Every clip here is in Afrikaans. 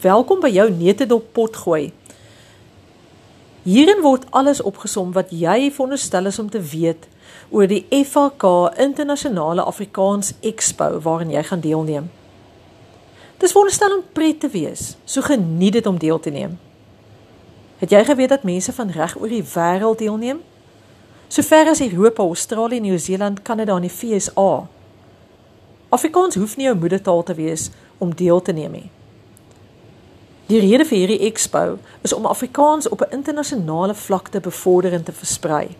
Welkom by jou neutedop pot gooi. Hierin word alles opgesom wat jy veronderstel is om te weet oor die FAK Internasionale Afrikaans Expo waarin jy gaan deelneem. Dis veronderstel om pret te wees, so geniet dit om deel te neem. Het jy geweet dat mense van reg oor die wêreld deelneem? Sover as Europa, Australië, Nieu-Seeland, Kanada en die VSA. Afrikaans hoef nie jou moedertaal te wees om deel te neem nie. Die rede vir hierdie expo is om Afrikaans op 'n internasionale vlak te bevorder en te versprei.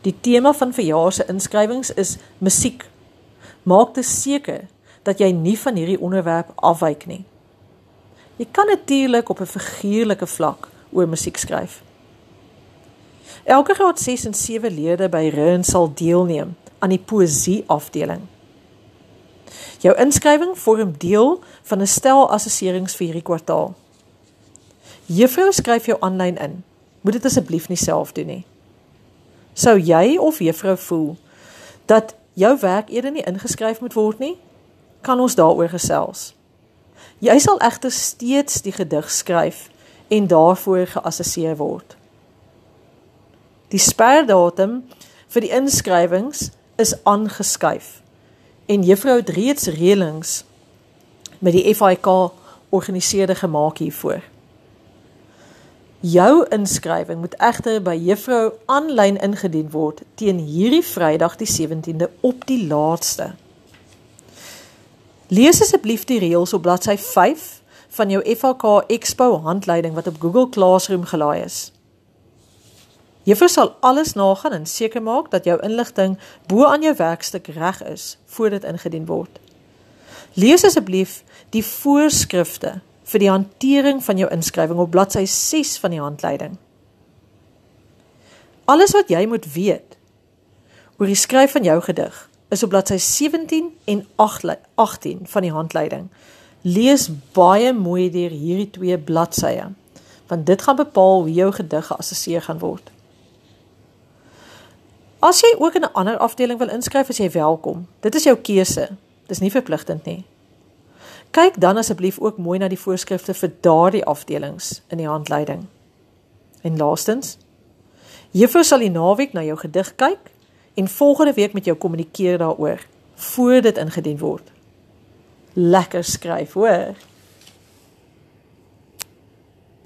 Die tema van verjaar se inskrywings is musiek. Maak dit seker dat jy nie van hierdie onderwerp afwyk nie. Jy kan natuurlik op 'n figuurlike vlak oor musiek skryf. Elke graad 6 en 7 leerders by Reun sal deelneem aan die poësie afdeling. Jou inskrywing vorm deel van 'n stel assesserings vir hierdie kwartaal. Juffrou skryf jou aanlyn in. Moet dit asseblief nie self doen nie. Sou jy of juffrou voel dat jou werk eerder nie ingeskryf moet word nie? Kan ons daaroor gesels? Jy sal egter steeds die gedig skryf en daarvoor geassesseer word. Die sperdatum vir die inskrywings is aangeskuif en juffrou het reeds reëlings met die FIK organiseerde gemaak hiervoor. Jou inskrywing moet egter by juffrou aanlyn ingedien word teen hierdie Vrydag die 17de op die laaste. Lees asseblief die reëls op bladsy 5 van jou FHK Expo handleiding wat op Google Classroom gelaai is. Juffrou sal alles nagaan en seker maak dat jou inligting bo aan jou werkstuk reg is voor dit ingedien word. Lees asseblief die voorskrifte vir die hantering van jou inskrywing op bladsy 6 van die handleiding. Alles wat jy moet weet oor die skryf van jou gedig is op bladsy 17 en 18 van die handleiding. Lees baie mooi deur hierdie twee bladsye want dit gaan bepaal hoe jou gedig geassesseer gaan word. As jy ook in 'n ander afdeling wil inskryf, is jy welkom. Dit is jou keuse. Dis nie verpligtend nie. Kyk dan asseblief ook mooi na die voorskrifte vir daardie afdelings in die handleiding. En laastens, juffrou sal die naweek na jou gedig kyk en volgende week met jou kommunikeer daaroor voor dit ingedien word. Lekker skryf, hoor.